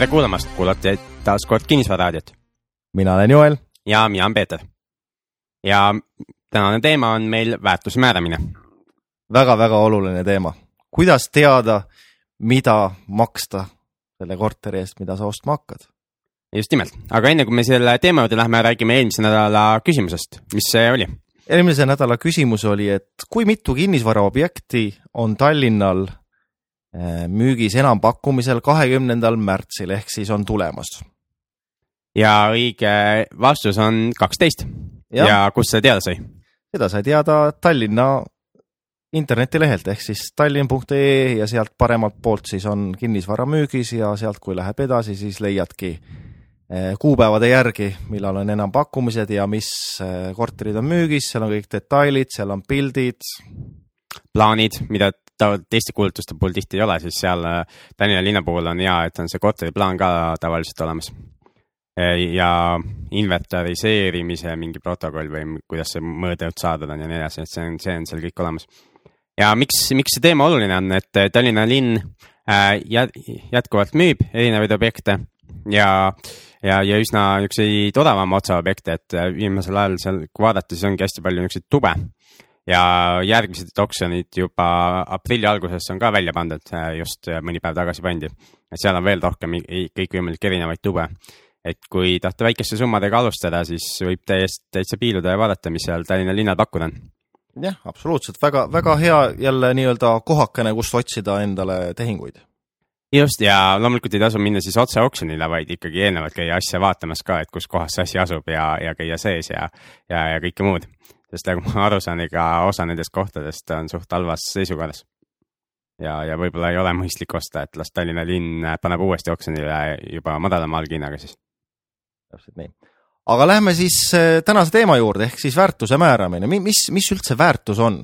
tere kuulamast, kuulate taas kord Kinnisvararaadiot. mina olen Joel. ja mina olen Peeter. ja tänane teema on meil väärtuse määramine väga,. väga-väga oluline teema, kuidas teada, mida maksta selle korteri eest, mida sa ostma hakkad? just nimelt, aga enne kui me selle teema juurde lähme, räägime eelmise nädala küsimusest, mis see oli? eelmise nädala küsimus oli, et kui mitu kinnisvaraobjekti on Tallinnal müügis enampakkumisel kahekümnendal märtsil ehk siis on tulemas. ja õige vastus on kaksteist. ja kust see teada sai? seda sai teada Tallinna internetilehelt ehk siis tallinn.ee ja sealt paremalt poolt siis on kinnisvara müügis ja sealt, kui läheb edasi, siis leiadki Eh, kuupäevade järgi, millal on enampakkumised ja mis eh, korterid on müügis, seal on kõik detailid, seal on pildid. plaanid, mida teiste kuulutuste puhul tihti ei ole, siis seal eh, Tallinna linna puhul on hea, et on see korteriplaan ka tavaliselt olemas. ja inventariseerimise mingi protokoll või kuidas see mõõdetud saadud on ja nii edasi, et see on, see on seal kõik olemas. ja miks, miks see teema oluline on, et Tallinna linn jätkuvalt müüb erinevaid objekte ja äh, ja, ja üsna niisuguseid odavama otsa objekte, et äh, viimasel ajal seal, kui vaadata, siis ongi hästi palju niisuguseid tube. Ja järgmised oksjonid juba aprilli alguses on ka välja pandud, äh, just äh, mõni päev tagasi pandi. et seal on veel rohkem kõikvõimalikke erinevaid tube. et kui tahta väikeste summadega alustada, siis võib täiesti, täitsa piiluda ja vaadata, mis seal Tallinna linnal pakkuda on jah, absoluutselt väga, väga hea jälle nii-öelda kohakene, kust otsida endale tehinguid just ja loomulikult ei tasu minna siis otse oksjonile, vaid ikkagi eelnevalt käia asja vaatamas ka, et kus kohas see asi asub ja, ja käia sees ja, ja, ja kõike muud. Sest nagu ma aru saan, ega osa nendest kohtadest on suht halvas seisukorras. ja, ja võib-olla ei ole mõistlik osta, et las Tallinna linn paneb uuesti oksjonile juba madalama alghinnaga siis. täpselt nii. aga lähme siis äh, tänase teema juurde ehk siis väärtuse määramine, mis, mis üldse väärtus on?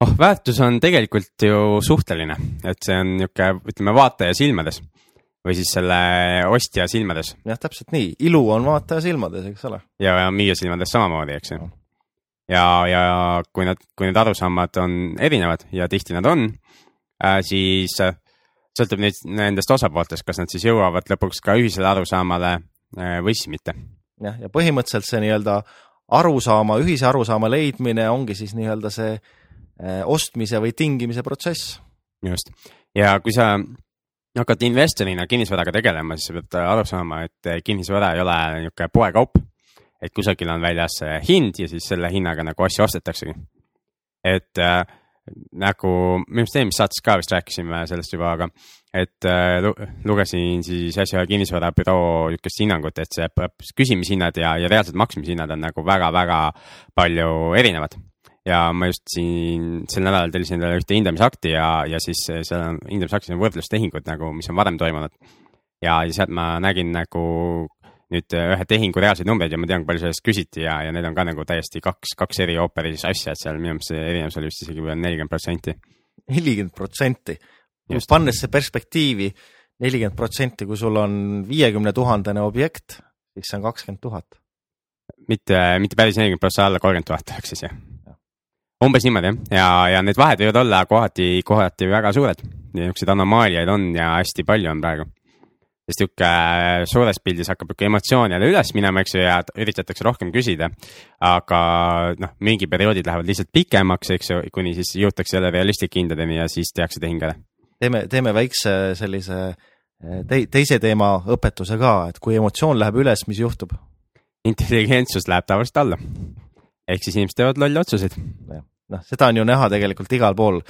oh, väärtus on tegelikult ju suhteline, et see on niisugune, ütleme vaataja silmades või siis selle ostja silmades. jah, täpselt nii, ilu on vaataja silmades, eks ole. ja, ja müüja silmades samamoodi, eks ju. ja, ja kui nad, kui need arusaamad on erinevad ja tihti nad on äh,, siis äh, sõltub neid, nendest osapooltest, kas nad siis jõuavad lõpuks ka ühisele arusaamale äh, või siis mitte. jah, ja põhimõtteliselt see nii-öelda arusaama, ühise arusaama leidmine ongi siis nii-öelda see ostmise või tingimise protsess. just ja kui sa hakkad investorina kinnisvaraga tegelema, siis pead aru saama, et kinnisvara ei ole niisugune poekaup. et kusagil on väljas hind ja siis selle hinnaga nagu asju ostetaksegi. et äh, nagu minu arust eelmises saates ka vist rääkisime sellest juba, aga et äh, lugesin siis äsja kinnisvarabüroo niisugust hinnangut, et see küsimishinnad ja, ja reaalsed maksmishinnad on nagu väga-väga palju erinevad ja ma just siin sel nädalal tellisin endale ühte hindamisakti ja, ja siis seal on hindamisaktis on võrdlustehingud nagu, mis on varem toimunud. ja, ja sealt ma nägin nagu nüüd ühe tehingu reaalseid numbreid ja ma tean, kui palju sellest küsiti ja, ja need on ka nagu täiesti kaks, kaks eri ooperis asja, et seal minu meelest see erinevus oli vist isegi nelikümmend protsenti. nelikümmend protsenti, pannes see perspektiivi, nelikümmend protsenti, kui sul on viiekümne tuhandene objekt, siis see on kakskümmend tuhat. mitte, mitte päris nelikümmend prossa alla kolmkümmend tuhat ehk siis jah umbes niimoodi jah, ja, ja need vahed võivad olla kohati, kohati väga suured. niisuguseid anomaaliaid on ja hästi palju on praegu. sest niisugune äh, suures pildis hakkab niisugune emotsioon jälle üles minema, eks ju, ja üritatakse rohkem küsida. aga noh, mingi perioodid lähevad lihtsalt pikemaks, eks ju, kuni siis jõutakse jälle realisthindadeni ja siis tehakse tehing ära. teeme, teeme väikse sellise äh, te, teise teema õpetuse ka, et kui emotsioon läheb üles, mis juhtub? intelligentsus läheb tavaliselt alla ehk siis inimesed teevad lolle otsuseid. Noh, seda on ju näha tegelikult igal pool.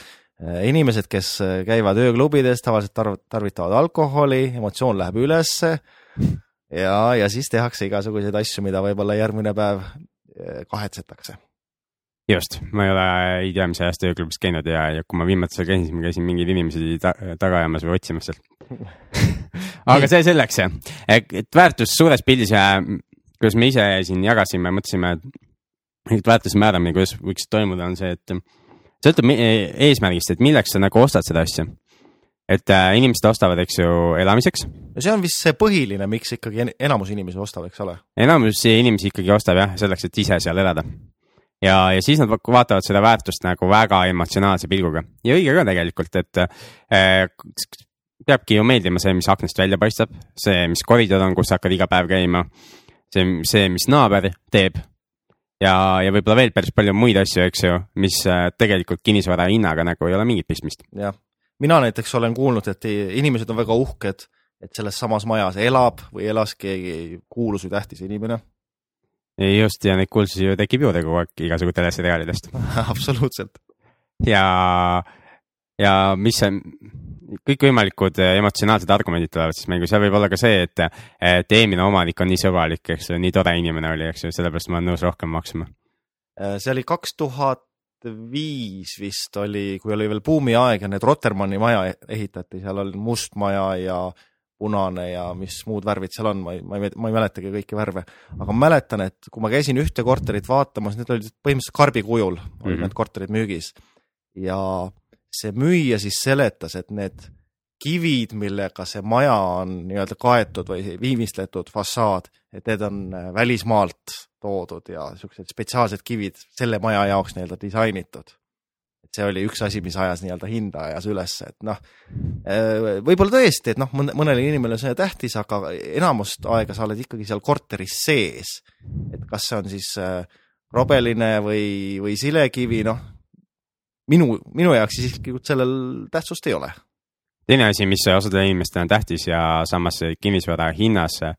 Äh, inimesed, kes äh, käivad ööklubides, tavaliselt tarv-, tarvitavad alkoholi, emotsioon läheb ülesse. Ja, ja siis tehakse igasuguseid asju, mida võib-olla järgmine päev äh, kahetsetakse. Just, ma ei ole ei tea mis ajast ööklubis käinud ja, ja kui ma viimati seal käisin, siis ma käisin mingeid inimesi ta, taga ajamas või otsimas sealt. Aga see selleks, et väärtus suures pildis ja kuidas me ise siin jagasime, mõtlesime, et et väärtuse määramine, kuidas võiks toimuda, on see, et sõltub eesmärgist, et milleks sa nagu ostad seda asja. et äh, inimesed ostavad, eks ju, elamiseks. no see on vist see põhiline, miks ikkagi enamus inimesi ostab, eks ole? enamus inimesi ikkagi ostab jah, selleks, et ise seal elada. ja, ja siis nad vaatavad seda väärtust nagu väga emotsionaalse pilguga ja õige ka tegelikult, et äh, peabki ju meeldima see, mis aknast välja paistab, see, mis koridor on, kus sa hakkad iga päev käima. see, see, mis naaber teeb ja, ja võib-olla veel päris palju muid asju, eks ju, mis äh, tegelikult kinnisvara hinnaga nagu ei ole mingit pistmist. jah, mina näiteks olen kuulnud, et inimesed on väga uhked, et selles samas majas elab või elas keegi kuulus või tähtis inimene. just ja neid kuulsusi ju tekib juurde kogu aeg igasugu teleseriaalidest absoluutselt. ja, ja mis see kõikvõimalikud eh, emotsionaalsed argumendid tulevad siis mängu, seal võib olla ka see, et, et eelmine omanik on nii sõbralik, eks ju, nii tore inimene oli, eks ju, sellepärast ma olen nõus rohkem maksma. Äh, see oli kaks tuhat viis vist oli, kui oli veel buumiaeg ja need Rotermanni maja ehitati, seal oli must maja ja punane ja mis muud värvid seal on, ma ei, ma ei, ma ei mäletagi kõiki värve, aga ma mäletan, et kui ma käisin ühte korterit vaatamas, need olid põhimõtteliselt karbi kujul olid mm -hmm. need korterid müügis ja see müüja siis seletas, et need kivid, millega see maja on nii-öelda kaetud või viimistletud fassaad, et need on äh, välismaalt toodud ja niisugused spetsiaalsed kivid selle maja jaoks nii-öelda disainitud. et see oli üks asi, mis ajas nii-öelda hinda ajas üles, et noh, äh, võib-olla tõesti, et noh, mõnele inimesele see tähtis, aga enamust aega sa oled ikkagi seal korteris sees. et kas see on siis äh, robeline või, või silekivi, noh, minu, minu jaoks isiklikult sellel tähtsust ei ole. teine asi, mis osadele inimestele on tähtis ja samas kinnisvara hinnas äh,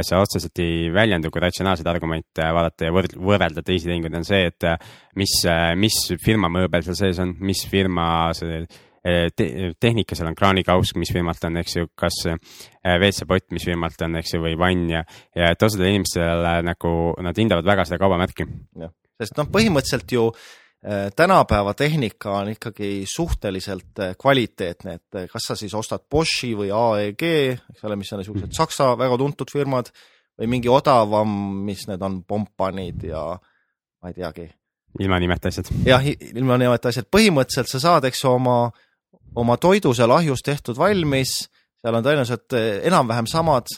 see otseselt ei väljendu, kui ratsionaalseid argumente vaadata ja võrd-, võrrelda teisi tehinguid, on see, et äh, mis, äh, mis firma mõõbel seal sees on, mis firma see te tehnika seal on, kraanikausk, mis firmalt on, eks ju, kas WC-pott, mis firmalt on, eks ju, või vann ja, ja et osadele inimestele nagu nad hindavad väga seda kaubamärki. jah, sest noh, põhimõtteliselt ju Äh, tänapäeva tehnika on ikkagi suhteliselt äh, kvaliteetne, et äh, kas sa siis ostad Boschi või AEG, eks ole, mis on niisugused Saksa väga tuntud firmad või mingi odavam, mis need on, Pompanid ja ma ei teagi. ilma nimeta asjad. jah, ilma nimeta asjad, põhimõtteliselt sa saad, eks ju, oma, oma toidu seal ahjus tehtud valmis, seal on tõenäoliselt enam-vähem samad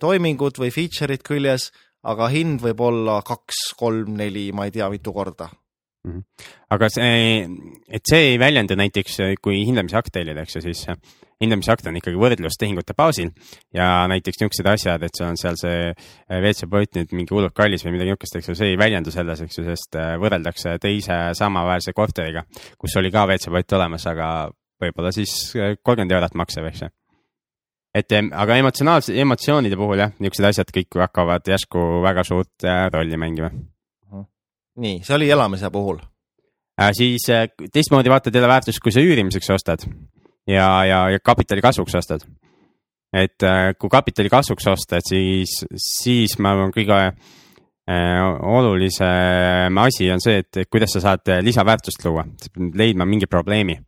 toimingud või feature'id küljes, aga hind võib olla kaks, kolm, neli, ma ei tea, mitu korda Mhm. Aga see, et see ei väljendu näiteks, kui hindamisakt tellida, eks ju, siis hindamisakt on ikkagi võrdlustehingute baasil ja näiteks niisugused asjad, et see on seal see WC-pott nüüd mingi hullult kallis või midagi niisugust, eks ju, see ei väljendu selles, eks ju, sest äh, võrreldakse teise samaväärse korteriga, kus oli ka WC-pott olemas, aga võib-olla siis äh, kolmkümmend eurot maksev, eks ju. Et aga emotsionaalse, emotsioonide puhul jah, niisugused asjad kõik hakkavad järsku väga suurt rolli mängima nii, see oli elamise puhul äh,. siis äh, teistmoodi vaatad jälle väärtust, kui sa üürimiseks ostad ja, ja, ja kapitali kasvuks ostad. et äh, kui kapitali kasvuks ostad, siis, siis ma arvan, kõige äh, olulisem asi on see, et kuidas sa saad lisaväärtust luua, leidma mingi probleemi.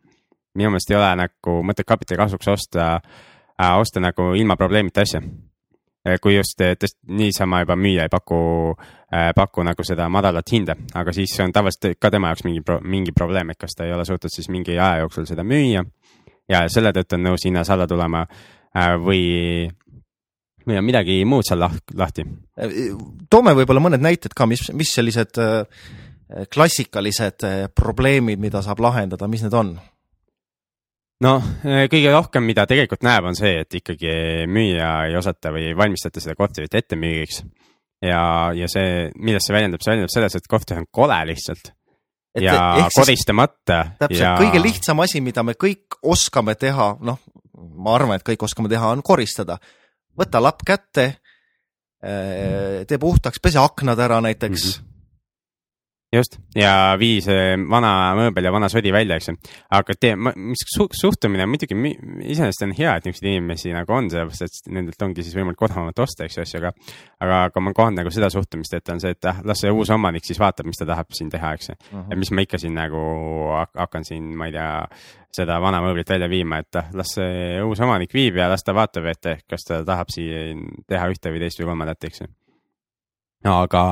minu meelest ei ole nagu mõtet kapitali kasvuks osta äh,, osta nagu ilma probleemita asja kui just niisama juba müüja ei paku, eh, paku nagu seda madalat hinda, aga siis on tavaliselt ka tema jaoks mingi, mingi probleem, et kas ta ei ole suutnud siis mingi aja jooksul seda müüa. ja selle tõttu on nõus hinnas alla tulema või, või on midagi muud seal lahti. toome võib-olla mõned näited ka, mis, mis sellised klassikalised probleemid, mida saab lahendada, mis need on? Noh, kõige rohkem, mida tegelikult näeb, on see, et ikkagi müüja ei osata või ei valmistata seda korterit ette müügiks. ja, ja see, millest see väljendab, see väljendab selles, et korter on kole lihtsalt. ja koristamata. täpselt ja..., kõige lihtsam asi, mida me kõik oskame teha, noh, ma arvan, et kõik oskame teha, on koristada. võta lapp kätte, eh, tee puhtaks, pese aknad ära näiteks mm. -hmm just ja vii see vana mööbel ja vana sodi välja, eks ju. aga tee, mis su, suhtumine muidugi iseenesest on hea, et niisuguseid inimesi nagu on, sellepärast et nendelt ongi siis võimalik odavamalt osta, eks ju, asju, aga. aga, aga ma kohan nagu seda suhtumist, et on see, et ah, las see uus omanik siis vaatab, mis ta tahab siin teha, eks ju uh. -huh. et mis ma ikka siin nagu hakkan siin, ma ei tea, seda vana mööblit välja viima, et ah, las see uus omanik viib ja las ta vaatab, et kas ta tahab siin teha ühte või teist või kolmandat, eks ju aga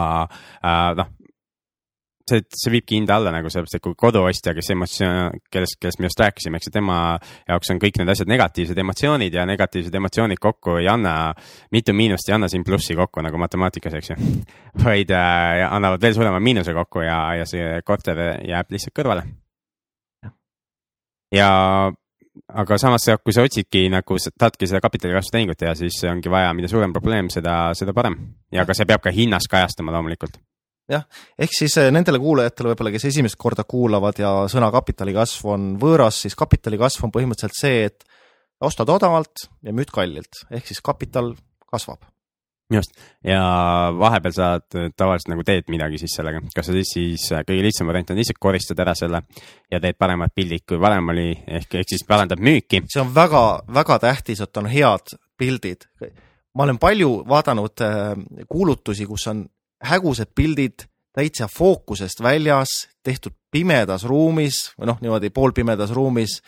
äh, noh, see, see viibki hinda alla nagu sellepärast, et kui koduostja, kes emotsioon, kellest, kellest me just rääkisime, eks ju, tema jaoks on kõik need asjad negatiivsed emotsioonid ja negatiivsed emotsioonid kokku ei anna, mitu miinust ei anna siin plussi kokku nagu matemaatikas, eks ju. vaid äh, annavad veel suurema miinuse kokku ja, ja see korter jääb lihtsalt kõrvale. ja aga samas, kui sa otsidki nagu, tahadki seda kapitali kasvu tehingut teha, siis ongi vaja, mida suurem probleem, seda, seda parem. ja aga see peab ka hinnas kajastama loomulikult jah, ehk siis eh, nendele kuulajatele võib-olla, kes esimest korda kuulavad ja sõna kapitali kasv on võõras, siis kapitali kasv on põhimõtteliselt see, et ostad odavalt ja müüd kallilt, ehk siis kapital kasvab. just, ja vahepeal sa tavaliselt nagu teed midagi siis sellega, kas sa siis, siis kõige lihtsam variant on lihtsalt koristad ära selle ja teed paremad pildid, kui varem oli, ehk, ehk siis parandad müüki. see on väga-väga tähtis, et on head pildid. ma olen palju vaadanud eh, kuulutusi, kus on hägused pildid täitsa fookusest väljas, tehtud pimedas ruumis või noh, niimoodi poolpimedas ruumis.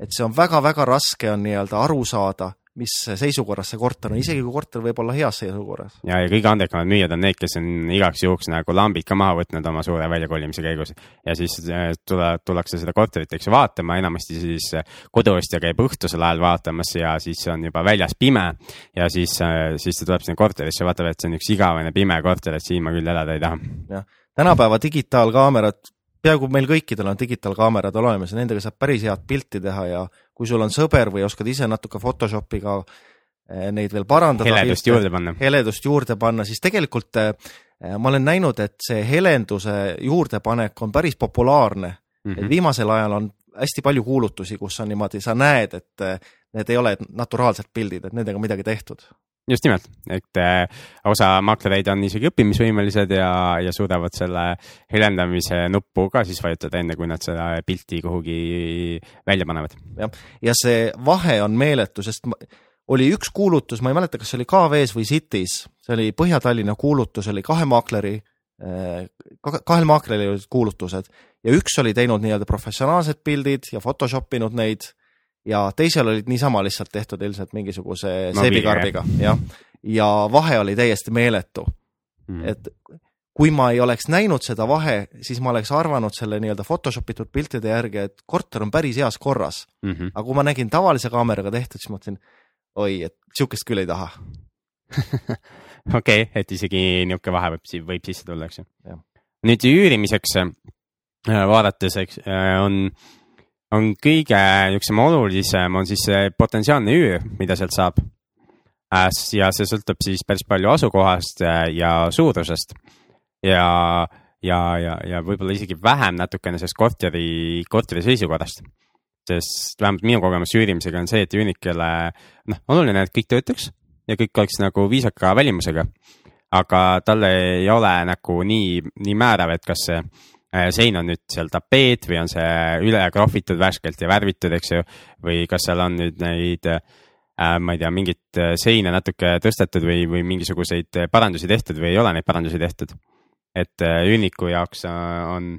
et see on väga-väga raske on nii-öelda aru saada, mis seisukorras see korter on, isegi kui korter võib olla heas seisukorras. ja, ja kõige andekamad müüjad on need, kes on igaks juhuks nagu lambid ka maha võtnud oma suure väljakolimise käigus ja siis äh, tule, tullakse seda korterit, eks ju, vaatama, enamasti siis äh, koduostja käib õhtusel ajal vaatamas ja siis on juba väljas pime ja siis, äh, siis ta tuleb sinna korterisse, vaatab, et see on üks igavene pime korter, et siin ma küll elada ei taha. jah, tänapäeva digitaalkaamerad peaaegu meil kõikidel on digitaalkaamerad olemas ja nendega saab päris head pilti teha ja kui sul on sõber või oskad ise natuke Photoshopiga eh, neid veel parandada. heledust juurde panna. heledust juurde panna, siis tegelikult eh, ma olen näinud, et see helenduse juurdepanek on päris populaarne mm. -hmm. et viimasel ajal on hästi palju kuulutusi, kus on niimoodi, sa näed, et eh, need ei ole naturaalsed pildid, et nendega midagi tehtud just nimelt, et äh, osa maklereid on isegi õppimisvõimelised ja, ja suudavad selle helendamise nuppu ka siis vajutada, enne kui nad seda pilti kuhugi välja panevad. jah, ja see vahe on meeletu, sest oli üks kuulutus, ma ei mäleta, kas see oli KV-s või City's, see oli Põhja-Tallinna kuulutus, oli kahe maakleri äh, kahel maakleril olid kuulutused. Ja üks oli teinud nii-öelda professionaalsed pildid ja Photoshop inud neid ja teisel olid niisama lihtsalt tehtud ilmselt mingisuguse no, seebikarbiga, jah. ja vahe oli täiesti meeletu mm.. et kui ma ei oleks näinud seda vahe, siis ma oleks arvanud selle nii-öelda Photoshop itud piltide järgi, et korter on päris heas korras mm. -hmm. aga kui ma nägin tavalise kaameraga tehtud, siis mõtlesin, oi, et sihukest küll ei taha okei okay,, et isegi niisugune vahe võib, võib sisse tulla, eks ju. nüüd üürimiseks äh, vaadates, eks äh, on on kõige niisugusem olulisem on siis see potentsiaalne üür, mida sealt saab. Äh, ja see sõltub siis päris palju asukohast äh, ja suurusest ja, ja, ja, ja võib-olla isegi vähem natukene sellest korteri, korteri seisukorrast. sest vähemalt minu kogemus üürimisega on see, et üürnikele noh, oluline, et kõik töötaks ja kõik oleks nagu viisaka välimusega. aga tal ei ole nagu nii, nii määrav, et kas see sein on nüüd seal tapeet või on see üle krohvitud värskelt ja värvitud, eks ju. või kas seal on nüüd neid äh,, ma ei tea, mingit äh, seina natuke tõstetud või, või mingisuguseid parandusi tehtud või ei ole neid parandusi tehtud. et äh, üürniku jaoks on,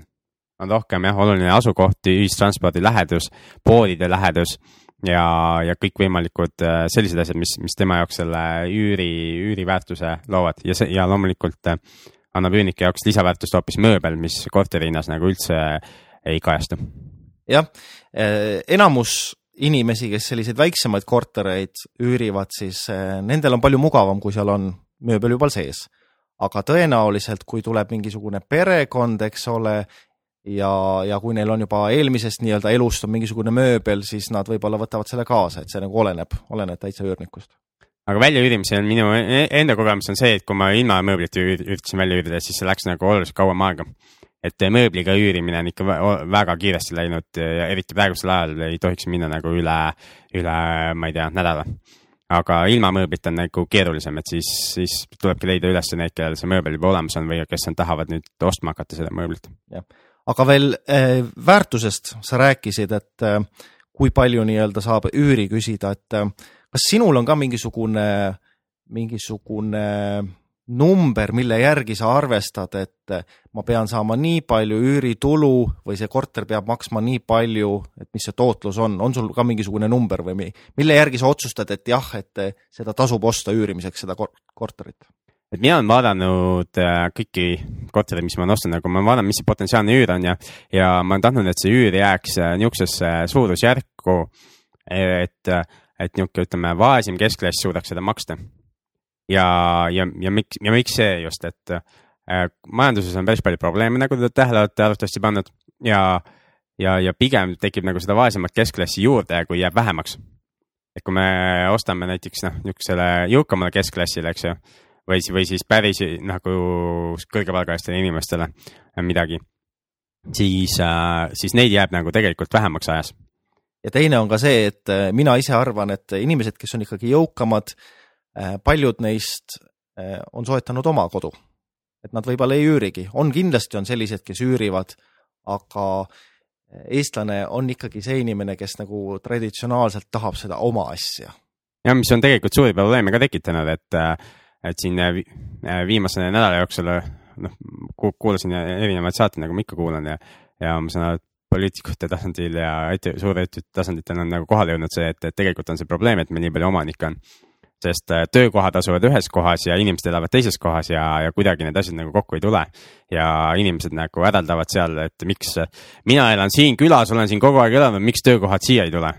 on rohkem jah, oluline asukoht, ühistranspordi lähedus, poodide lähedus ja, ja kõikvõimalikud sellised asjad, mis, mis tema jaoks selle üüri, üüriväärtuse loovad ja see ja loomulikult äh, annab üürnike jaoks lisaväärtust hoopis mööbel, mis korteri hinnas nagu üldse ei kajastu. jah, eh, enamus inimesi, kes selliseid väiksemaid kortereid üürivad, siis eh, nendel on palju mugavam, kui seal on mööbel juba sees. aga tõenäoliselt, kui tuleb mingisugune perekond, eks ole, ja, ja kui neil on juba eelmisest nii-öelda elust on mingisugune mööbel, siis nad võib-olla võtavad selle kaasa, et see nagu oleneb, oleneb täitsa üürnikust aga väljaüürimisel minu e-, enda kogemus on see, et kui ma ilma mööblit üritasin välja üürida, siis see läks nagu oluliselt kauem aega. et mööbliga üürimine on ikka väga kiiresti läinud ja eriti praegusel ajal ei tohiks minna nagu üle, üle, ma ei tea, nädala. aga ilma mööblita on nagu keerulisem, et siis, siis tulebki leida üles need, kellel see mööbel juba olemas on või kes on, tahavad nüüd ostma hakata seda mööblit. aga veel äh, väärtusest sa rääkisid, et äh, kui palju nii-öelda saab üüri küsida, et äh, kas sinul on ka mingisugune, mingisugune number, mille järgi sa arvestad, et ma pean saama nii palju üüritulu või see korter peab maksma nii palju, et mis see tootlus on, on sul ka mingisugune number või mille järgi sa otsustad, et jah, et seda tasub osta üürimiseks, seda korterit? et mina olen vaadanud äh, kõiki kortereid, mis ma olen ostnud, nagu ma vaatan, mis see potentsiaalne üür on ja, ja ma olen tahtnud, et see üür jääks äh, niisugusesse suurusjärku, et et niisugune, ütleme, vaesem keskklass suudaks seda maksta. ja, ja, ja miks, ja miks see just, et äh, majanduses on päris palju probleeme, nagu te tähele olete arvatavasti pannud ja, ja, ja pigem tekib nagu seda vaesemat keskklassi juurde, kui jääb vähemaks. et kui me ostame näiteks noh, niisugusele jõukamale keskklassile, eks ju, või, või siis päris nagu kõrgepalgalistele inimestele midagi, siis äh,, siis neid jääb nagu tegelikult vähemaks ajas ja teine on ka see, et äh, mina ise arvan, et inimesed, kes on ikkagi jõukamad, äh, paljud neist äh, on soetanud oma kodu. et nad võib-olla ei üürigi, on kindlasti on sellised, kes üürivad, aga eestlane on ikkagi see inimene, kes nagu traditsionaalselt tahab seda oma asja. ja mis on tegelikult suuri probleeme ka tekitanud, et, et siin viimase nädala jooksul noh, kuulasin erinevaid saateid, nagu ma ikka kuulan ja, ja ma saan aru, et poliitikute tasandil ja suurettevõtete tasanditel on nagu kohale jõudnud see, et, et tegelikult on see probleem, et meil nii palju omanikke on. sest äh, töökohad asuvad ühes kohas ja inimesed elavad teises kohas ja, ja kuidagi need asjad nagu kokku ei tule. ja inimesed nagu hädaldavad seal, et miks mina elan siin külas, olen siin kogu aeg elanud, miks töökohad siia ei tule?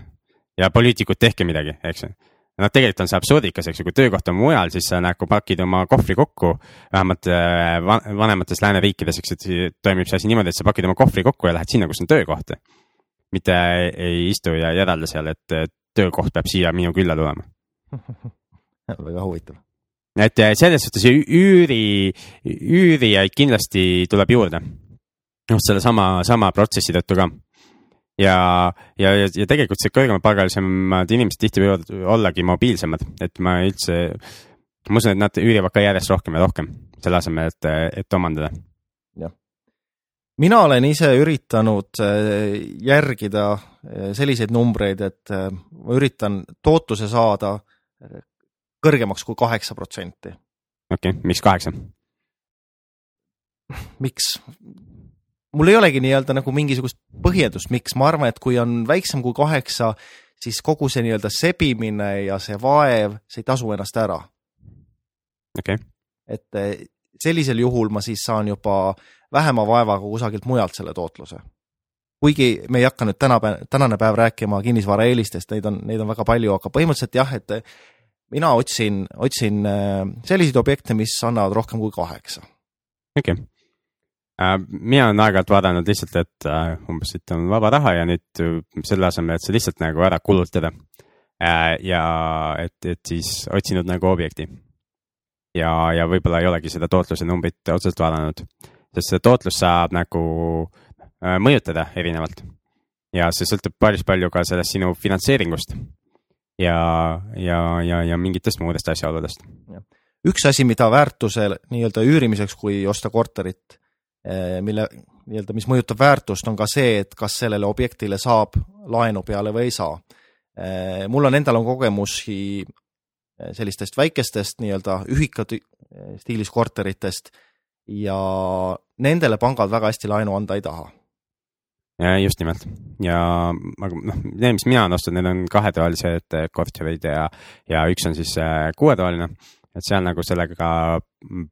ja poliitikud, tehke midagi, eks ju noh, tegelikult on see absurdikas, eks ju, kui töökoht on mujal, siis sa nagu pakid oma kohvri kokku. vähemalt äh, vanemates lääneriikides, eks, et toimib see asi niimoodi, et sa pakid oma kohvri kokku ja lähed sinna, kus on töökoht. mitte ei istu ja järelda seal, et töökoht peab siia minu külla tulema väga huvitav. et selles suhtes üüri, üürijaid kindlasti tuleb juurde. noh, sellesama, sama protsessi tõttu ka ja, ja, ja, ja tegelikult see kõrgemapalgalisemad inimesed tihti võivad ollagi mobiilsemad, et ma üldse, ma usun, et nad üürivad ka järjest rohkem ja rohkem, selle asemel, et, et omandada. jah, mina olen ise üritanud äh, järgida äh, selliseid numbreid, et äh, ma üritan tootluse saada kõrgemaks kui kaheksa protsenti. okei okay,, miks kaheksa? miks? Mul ei olegi nii-öelda nagu mingisugust põhjendust, miks, ma arvan, et kui on väiksem kui kaheksa, siis kogu see nii-öelda sebimine ja see vaev, see ei tasu ennast ära. okei okay.. et eh, sellisel juhul ma siis saan juba vähema vaevaga kusagilt mujalt selle tootluse. kuigi me ei hakka nüüd tänapäev, tänane päev rääkima kinnisvaraeelistest, neid on, neid on väga palju, aga põhimõtteliselt jah, et mina otsin, otsin eh, selliseid objekte, mis annavad rohkem kui kaheksa. okei okay mina olen aeg-ajalt vaadanud lihtsalt, et äh, umbes, et on vaba raha ja nüüd äh, selle asemel, et see lihtsalt nagu ära kulutada. ja et, et siis otsinud nagu objekti. ja, ja võib-olla ei olegi seda tootluse numbrit otseselt vaadanud, sest seda tootlust saab nagu mõjutada erinevalt. ja see sõltub päris palju ka sellest sinu finantseeringust ja, ja, ja, ja mingitest muudest asjaoludest. üks asi, mida väärtuse nii-öelda üürimiseks, kui osta korterit mille nii-öelda, mis mõjutab väärtust, on ka see, et kas sellele objektile saab laenu peale või ei saa. Eh, mul on endal on kogemusi eh, sellistest väikestest nii-öelda ühika stiilis korteritest ja nendele pangad väga hästi laenu anda ei taha. just nimelt ja aga noh, need, mis mina olen ostnud, need on kahetoalised korterid ja, ja üks on siis kuuetoaline et seal nagu sellega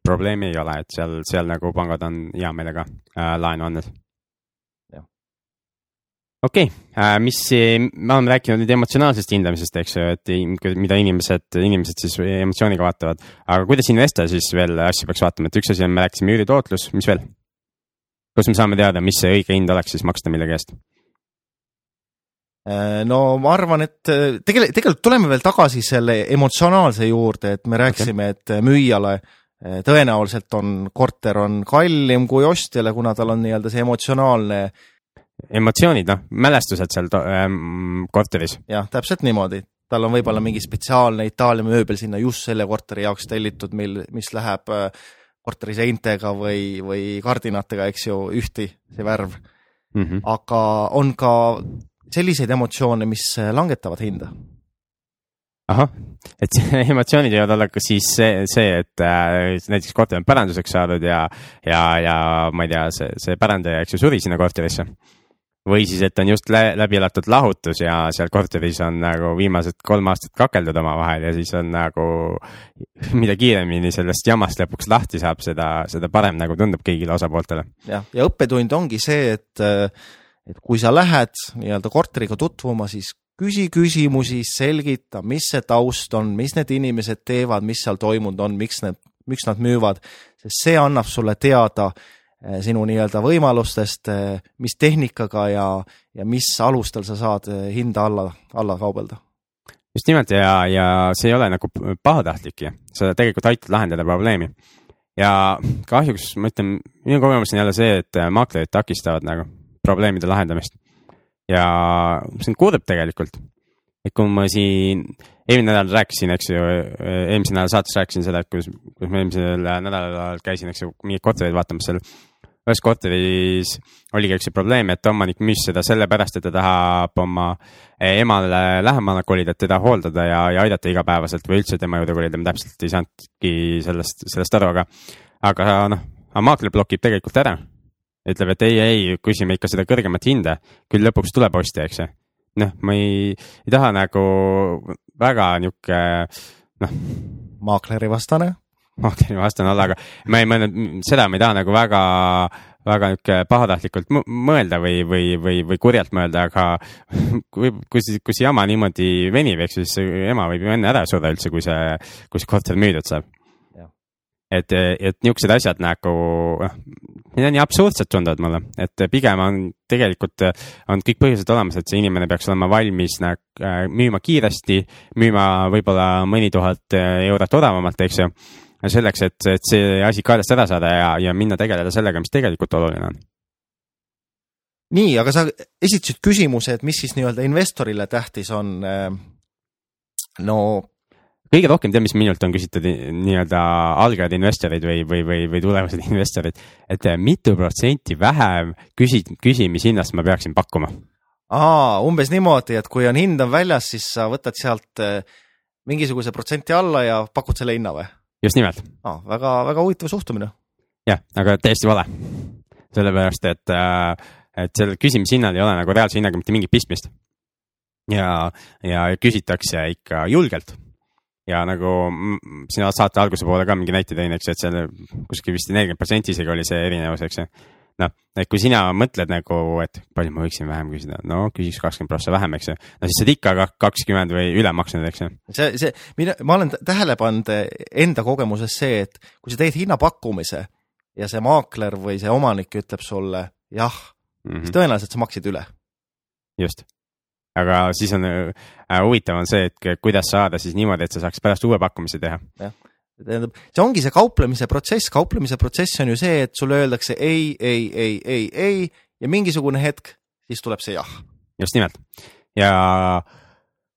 probleemi ei ole, et seal, seal nagu pangad on hea meelega äh, laenu andnud. okei okay. äh,, mis, me oleme rääkinud nüüd emotsionaalsest hindamisest, eks ju, et mida inimesed, inimesed siis emotsiooniga vaatavad, aga kuidas investor siis veel asju peaks vaatama, et üks asi on, me rääkisime üüritootlus, mis veel? kus me saame teada, mis see õige hind oleks siis maksta millegi eest? Äh, no ma arvan, et äh, tegelikult, tegelikult tuleme veel tagasi selle emotsionaalse juurde, et me rääkisime okay., et müüjale äh, tõenäoliselt on korter on kallim kui ostjale, kuna tal on nii-öelda see emotsionaalne. emotsioonid, noh, mälestused seal ähm, korteris. jah, täpselt niimoodi, tal on võib-olla mingi spetsiaalne Itaalia mööbel sinna just selle korteri jaoks tellitud, mil, mis läheb korteri seintega või, või kardinatega, eks ju, ühti, see värv mm. -hmm. aga on ka selliseid emotsioone, mis äh, langetavad hinda. ahah, et emotsioonid võivad olla ka siis see, see, et äh, näiteks korter on päranduseks saadud ja, ja, ja ma ei tea, see, see pärandaja, eks ju, suri sinna korterisse. või siis, et on just lä läbi elatud lahutus ja seal korteris on nagu viimased kolm aastat kakeldud omavahel ja siis on nagu, mida kiiremini sellest jamast lõpuks lahti saab, seda, seda parem nagu tundub kõigile osapooltele. jah, ja õppetund ongi see, et äh, et kui sa lähed nii-öelda korteriga tutvuma, siis küsi küsimusi, selgita, mis see taust on, mis need inimesed teevad, mis seal toimunud on, miks need, miks nad müüvad, sest see annab sulle teada, eh, sinu nii-öelda võimalustest, mis tehnikaga ja, ja mis alustel sa saad hinda alla, alla kaubelda. Just nimelt ja, ja see ei ole nagu pahatahtlik ja sa tegelikult aitad lahendada probleemi. ja kahjuks ma ütlen, minu kogemus on jälle see, et maaklerid takistavad nagu probleemide lahendamist. ja on kurb tegelikult, et kui ma siin eelmine nädal rääkisin, eks ju, eelmise nädala saates rääkisin seda, et kuidas, kuidas ma eelmisel nädalal käisin, eks ju, mingeid kortereid vaatamas seal ühes korteris oligi üks probleem, et omanik müüs seda sellepärast, et ta tahab oma emale lähemale kolida, et teda hooldada ja, ja aidata igapäevaselt või üldse tema juurde kolida, ma täpselt ei saanudki sellest, sellest aru, aga, aga noh, maakler blokib tegelikult ära. Ütleb, et ei, ei, küsime ikka seda kõrgemat hinda, küll lõpuks tuleb ostja, eks ju. noh, ma ei, ei taha nagu väga nihuke, noh. maakleri vastane Martini vastane olla, aga ma ei mõelnud, seda ma ei taha nagu väga, väga nihuke pahatahtlikult mõelda või, või, või, või kurjalt mõelda, aga kui, kui, kui see jama niimoodi venib, eks siis ema võib ju enne ära surra üldse, kui see, kui see korter müüdud saab. Et, et niisugused asjad nagu, noh, need on nii absurdsed tunduvad mulle, et pigem on tegelikult, on kõik põhjused olemas, et see inimene peaks olema valmis nagu, müüma kiiresti, müüma võib-olla mõni tuhat eurot odavamalt, eks ju selleks, et, et see asi kaelast ära saada ja, ja minna tegeleda sellega, mis tegelikult oluline on. nii, aga sa esitasid küsimuse, et mis siis nii-öelda investorile tähtis on. Eh, no. Kõige rohkem tead, mis minult on küsitud nii-öelda algajad investorid või, või, või, või tulevased investorid, et eh, mitu protsenti vähem küsi-, küsimishinnast ma peaksin pakkuma? aa, umbes niimoodi, et kui on hind on väljas, siis sa võtad sealt eh, mingisuguse protsenti alla ja pakud selle hinna või? just nimelt oh,. väga, väga huvitav suhtumine. jah, aga täiesti vale. sellepärast, et, äh, et sellel küsimishinnal ei ole nagu reaalse hinnaga mitte mingit pistmist. ja, ja küsitakse ikka julgelt ja nagu sina saate alguse poole ka mingi näite tõin, eks ju, et seal kuskil vist nelikümmend protsenti isegi oli see erinevus, eks ju noh, et kui sina mõtled nagu, et palju ma võiksin vähem küsida, no küsiks kakskümmend prossa vähem, eks ju. no siis sa oled ikka kakskümmend või üle maksnud, eks ju. see, see, mina, ma olen tähele pannud enda kogemuses see, et kui sa teed hinnapakkumise ja see maakler või see omanik ütleb sulle jah mm, -hmm. siis tõenäoliselt sa maksid üle. just aga siis on äh, huvitav on see, et kuidas saada siis niimoodi, et sa saaks pärast uue pakkumise teha. tähendab, see ongi see kauplemise protsess, kauplemise protsess on ju see, et sulle öeldakse ei, ei, ei, ei, ei ja mingisugune hetk, siis tuleb see jah. just nimelt ja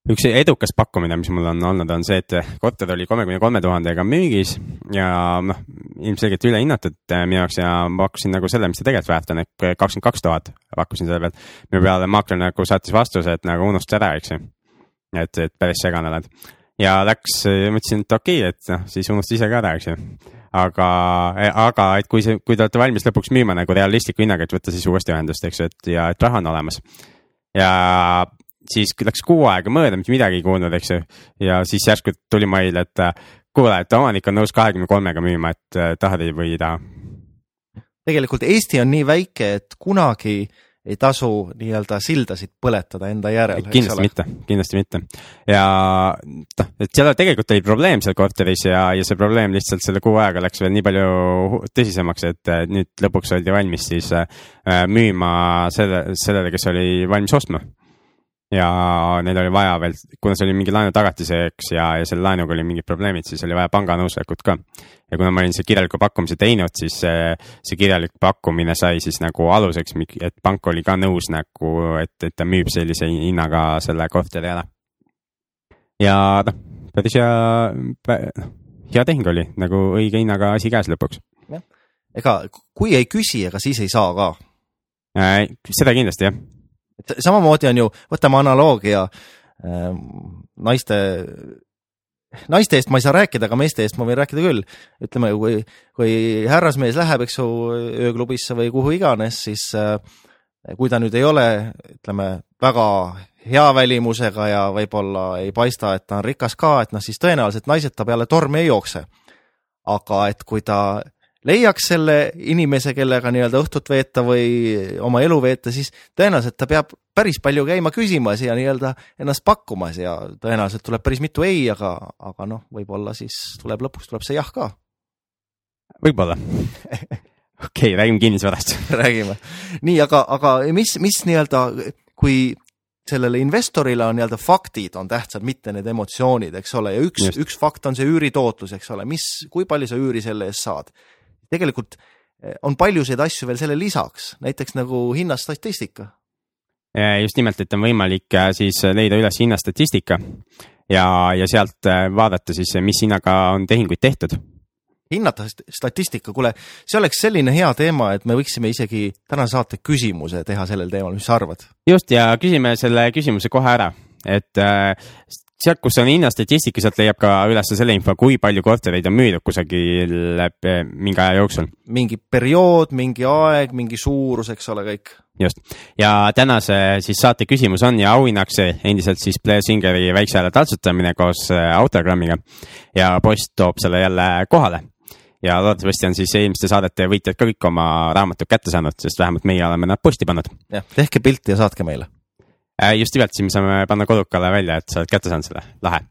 üks edukas pakkumine, mis mul on olnud, on see, et korter oli kolmekümne kolme tuhandega müügis ja noh, ilmselgelt ülehinnatud minu jaoks ja ma pakkusin nagu selle, mis ta tegelikult väärt on, ehk kakskümmend kaks tuhat pakkusin selle pealt. mille peale maakler nagu saatis vastuse, et nagu unusta ära, eks ju. et, et päris segane oled ja läks, mõtlesin, et okei okay,, et noh, siis unusta ise ka ära, eks ju. aga, aga et kui see, kui te olete valmis lõpuks müüma nagu realistliku hinnaga, et võtta siis uuesti ühendust, eks ju, et ja et raha on olemas. ja siis läks kuu aega mööda, mitte midagi ei kuulnud, eks ju. ja siis järsku tuli mail, et kuule, et omanik on nõus kahekümne kolmega müüma, et tahad või ei taha. tegelikult Eesti on nii väike, et kunagi ei tasu nii-öelda sildasid põletada enda järel. kindlasti mitte, kindlasti mitte. ja noh, et seal tegelikult oli probleem seal korteris ja, ja see probleem lihtsalt selle kuu ajaga läks veel nii palju tõsisemaks, et nüüd lõpuks oldi valmis siis äh, müüma selle, sellele, kes oli valmis ostma ja neil oli vaja veel, kuna see oli mingi laenu tagatiseks ja, ja selle laenuga oli mingid probleemid, siis oli vaja panga nõusolekut ka. ja kuna ma olin see kirjaliku pakkumise teinud, siis see, see kirjalik pakkumine sai siis nagu aluseks, et pank oli ka nõus nagu, et, et ta müüb sellise hinnaga selle korteri ära. ja noh, päris hea, hea tehing oli, nagu õige hinnaga asi käes lõpuks. jah, ega kui ei küsi, ega siis ei saa ka seda kindlasti jah et samamoodi on ju, võtame analoogia äh, naiste, naiste eest ma ei saa rääkida, aga meeste eest ma võin rääkida küll. ütleme, kui, kui härrasmees läheb, eks ju, ööklubisse või kuhu iganes, siis äh, kui ta nüüd ei ole, ütleme, väga hea välimusega ja võib-olla ei paista, et ta on rikas ka, et noh, siis tõenäoliselt naised ta peale tormi ei jookse. aga et kui ta leiaks selle inimese, kellega nii-öelda õhtut veeta või oma elu veeta, siis tõenäoliselt ta peab päris palju käima küsimas ja nii-öelda ennast pakkumas ja tõenäoliselt tuleb päris mitu ei, aga, aga noh, võib-olla siis tuleb lõpuks tuleb see jah ka. võib-olla okei okay,, räägime kinnisvarast räägime. nii, aga, aga mis, mis nii-öelda, kui sellele investorile on nii-öelda faktid on tähtsad, mitte need emotsioonid, eks ole, ja üks, üks fakt on see üüritootlus, eks ole, mis, kui palju sa üüri selle eest saad. Tegelikult eh, on paljusid asju veel selle lisaks, näiteks nagu hinnastatistika. just nimelt, et on võimalik äh, siis leida üles hinnastatistika ja, ja sealt vaadata siis, mis hinnaga on tehinguid tehtud hinnata statistika, kuule, see oleks selline hea teema, et me võiksime isegi tänase saate küsimuse teha sellel teemal, mis sa arvad? just ja küsime selle küsimuse kohe ära, et äh, sealt, kus on hinnastatistika, sealt leiab ka üles selle info, kui palju kortereid on müüdud kusagil äh, mingi aja jooksul. mingi periood, mingi aeg, mingi suurus, eks ole, kõik. just ja tänase siis saate küsimus on ja auhinnaks endiselt siis Blair Singeri väikse hääle taltsutamine koos äh, autogrammiga ja post toob selle jälle kohale ja loodetavasti on siis eelmiste saadete võitjad ka kõik oma raamatud kätte saanud, sest vähemalt meie oleme nad posti pannud. jah, tehke pilt ja saatke meile. Äh, just nimelt, siis me saame panna kodukale välja, et sa oled kätte saanud selle, lahe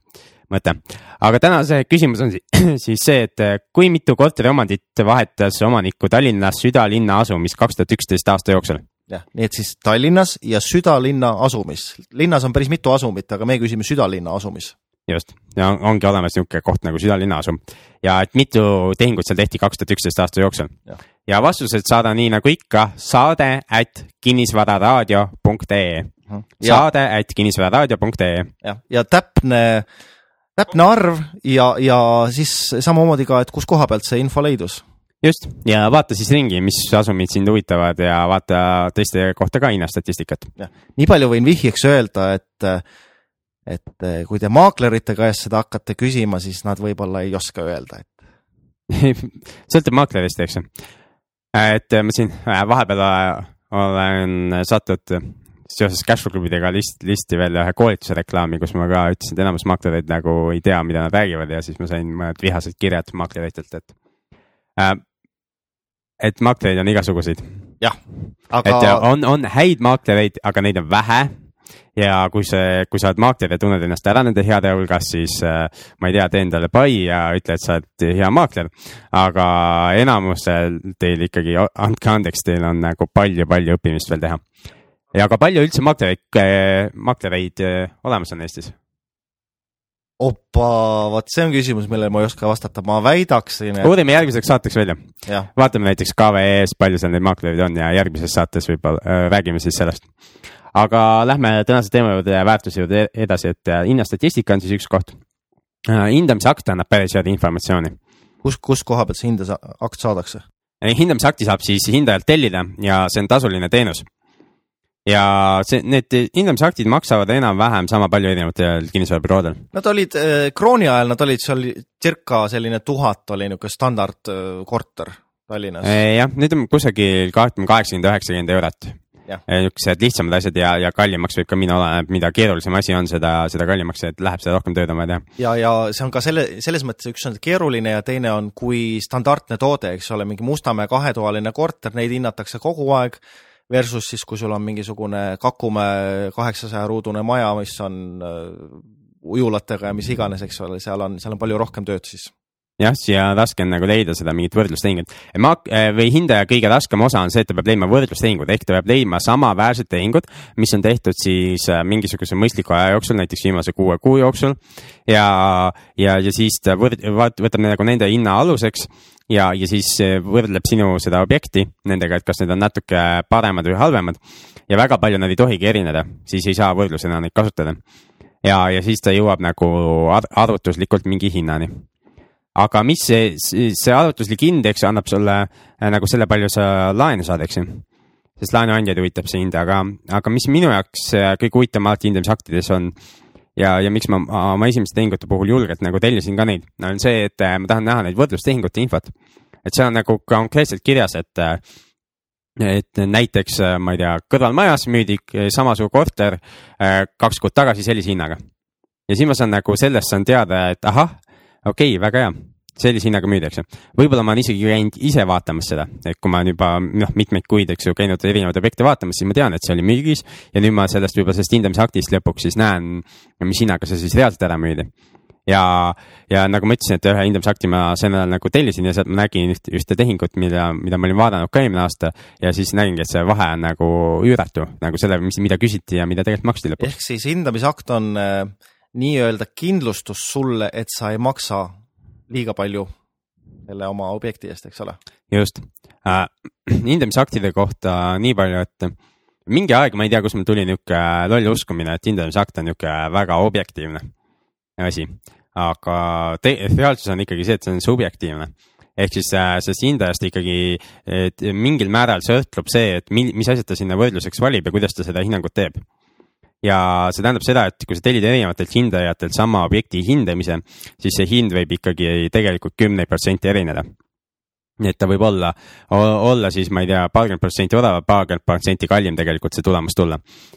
mõte. aga tänase küsimus on siis see, et äh, kui mitu korteriomandit vahetas omanikku Tallinnas südalinna asumis kaks tuhat üksteist aasta jooksul? jah, nii et siis Tallinnas ja südalinna asumis. linnas on päris mitu asumit, aga me küsime südalinna asumis just, ja ongi olemas niisugune koht nagu südalinna asum ja et mitu tehingut seal tehti kaks tuhat üksteist aasta jooksul. ja vastused saada nii nagu ikka saade at kinnisvararaadio.ee. saade at kinnisvararaadio.ee. jah, ja täpne, täpne arv ja, ja siis samamoodi ka, et kus koha pealt see info leidus just ja vaata siis ringi, mis asumid sind huvitavad ja vaata teiste kohta ka hinnastatistikat. nii palju võin vihjeks öelda, et et kui te maaklerite käest seda hakkate küsima, siis nad võib-olla ei oska öelda, et sõltub maaklerist, eks ju. et ma siin äh, vahepeal äh, olen sattunud seoses cashflow klubidega list, listi veel ühe koolituse reklaami, kus ma ka ütlesin, et enamus maaklereid nagu ei tea, mida nad räägivad ja siis ma sain mõned vihased kirjad maakleritelt, et äh,. et maaklereid on igasuguseid. jah, aga. et on, on häid maaklereid, aga neid on vähe ja kui see, kui sa oled maakler ja tunned ennast ära nende heade hulgas, siis äh, ma ei tea, tee endale pai ja ütle, et sa oled hea maakler. aga enamusel teil ikkagi, andke andeks, teil on nagu palju-palju õppimist veel teha. Ja ka palju üldse maaklereid, äh, maaklereid äh, olemas on Eestis? opa, vot see on küsimus, millele ma ei oska vastata, ma väidaksin et.... uurime järgmiseks saateks välja. vaatame näiteks KVE-s, palju seal neid maaklereid on ja järgmises saates võib-olla äh, räägime siis sellest aga lähme tänase teema juurde ja väärtuse juurde edasi, et äh, hinnastatistika on siis üks koht. Äh, hindamisakt annab päris head informatsiooni. kus, kus koha pealt see hindamisakt saadakse? hindamisakti saab siis hindajalt tellida ja see on tasuline teenus. Ja see, need hindamisaktid maksavad enam-vähem sama palju erinevatel kinnisvarabüroodel. Nad olid äh, krooni ajal, nad olid seal circa selline tuhat oli niisugune standardkorter Tallinnas. jah, nüüd on kusagil kaheksakümmend, üheksakümmend eurot niisugused lihtsamad asjad ja, ja kallimaks võib ka minna, oleneb, mida keerulisem asi on, seda, seda kallimaks, et läheb, seda rohkem tööd on vaja teha. ja, ja see on ka selle, selles mõttes, üks on keeruline ja teine on, kui standardne toode, eks ole, mingi Mustamäe kahetoaline korter, neid hinnatakse kogu aeg versus siis, kui sul on mingisugune Kakumäe kaheksasaja ruudune maja, mis on äh, ujulatega ja mis iganes, eks ole, seal on, seal on palju rohkem tööd siis jah, siia raske on nagu leida seda mingit võrdlustehingut. Maak- äh, või hindaja kõige raskem osa on see, et ta peab leidma võrdlustehingud ehk ta peab leidma samaväärsed tehingud, mis on tehtud siis äh, mingisuguse mõistliku aja jooksul, näiteks viimase kuue kuu jooksul. ja, ja, ja siis ta võrd-, võtab nagu nende hinna aluseks ja, ja siis äh, võrdleb sinu seda objekti nendega, et kas need on natuke paremad või halvemad. ja väga palju nad ei tohigi erineda, siis ei saa võrdlusena neid kasutada. ja, ja siis ta jõuab nagu arvutuslikult mingi hinnani aga mis see, see arvutuslik indeks annab sulle äh, nagu selle, palju sa laenu saad, eks ju. sest laenuandjaid huvitab see hind, aga, aga mis minu jaoks äh, kõige huvitavam alati hindamisaktides on ja, ja miks ma oma esimeste tehingute puhul julgelt nagu tellisin ka neid, on see, et äh, ma tahan näha neid võrdlustehingute infot. et seal on nagu konkreetselt kirjas, et et näiteks, ma ei tea, kõrvalmajas müüdi samasugune korter kaks kuud tagasi sellise hinnaga. ja siis ma saan nagu sellest saan teada, et ahah, okei okay,, väga hea sellise hinnaga ju. võib-olla ma olen isegi käinud ise vaatamas seda, et kui ma olen juba noh, mitmeid kuid, eks ju, käinud erinevaid objekte vaatamas, siis ma tean, et see oli müügis ja nüüd ma sellest võib-olla sellest hindamisaktist lõpuks siis näen, mis hinnaga see siis reaalselt ära müüdi. ja, ja nagu ma ütlesin, et ühe hindamisakti ma sel ajal nagu tellisin ja sealt ma nägin ühte, ühte tehingut, mida, mida ma olin vaadanud ka eelmine aasta ja siis nägingi, et see vahe on nagu üüratu nagu selle, mis, mida küsiti ja mida tegelikult maksti lõpuks. ehk siis hindamisakt on äh, nii-öelda kindlustus sulle, et sa ei maksa liiga palju selle oma objekti eest, eks ole? just äh,, hindamisaktide kohta nii palju, et mingi aeg, ma ei tea, kust mul tuli niisugune loll uskumine, et hindamisakt on niisugune väga objektiivne asi, aga reaalsus on ikkagi see, et see on subjektiivne ehk siis äh, sellest hindajast ikkagi mingil määral sõltub see, et mi, mis asjad ta sinna võrdluseks valib ja kuidas ta seda hinnangut teeb. Ja see tähendab seda, et kui sa tellid erinevatelt hindajatelt sama objekti hindamise, siis see hind võib ikkagi tegelikult kümneid protsenti erineda nii et ta võib olla, olla siis, ma ei tea, paarkümmend protsenti odavam, paarkümmend protsenti kallim tegelikult see tulemus tulla.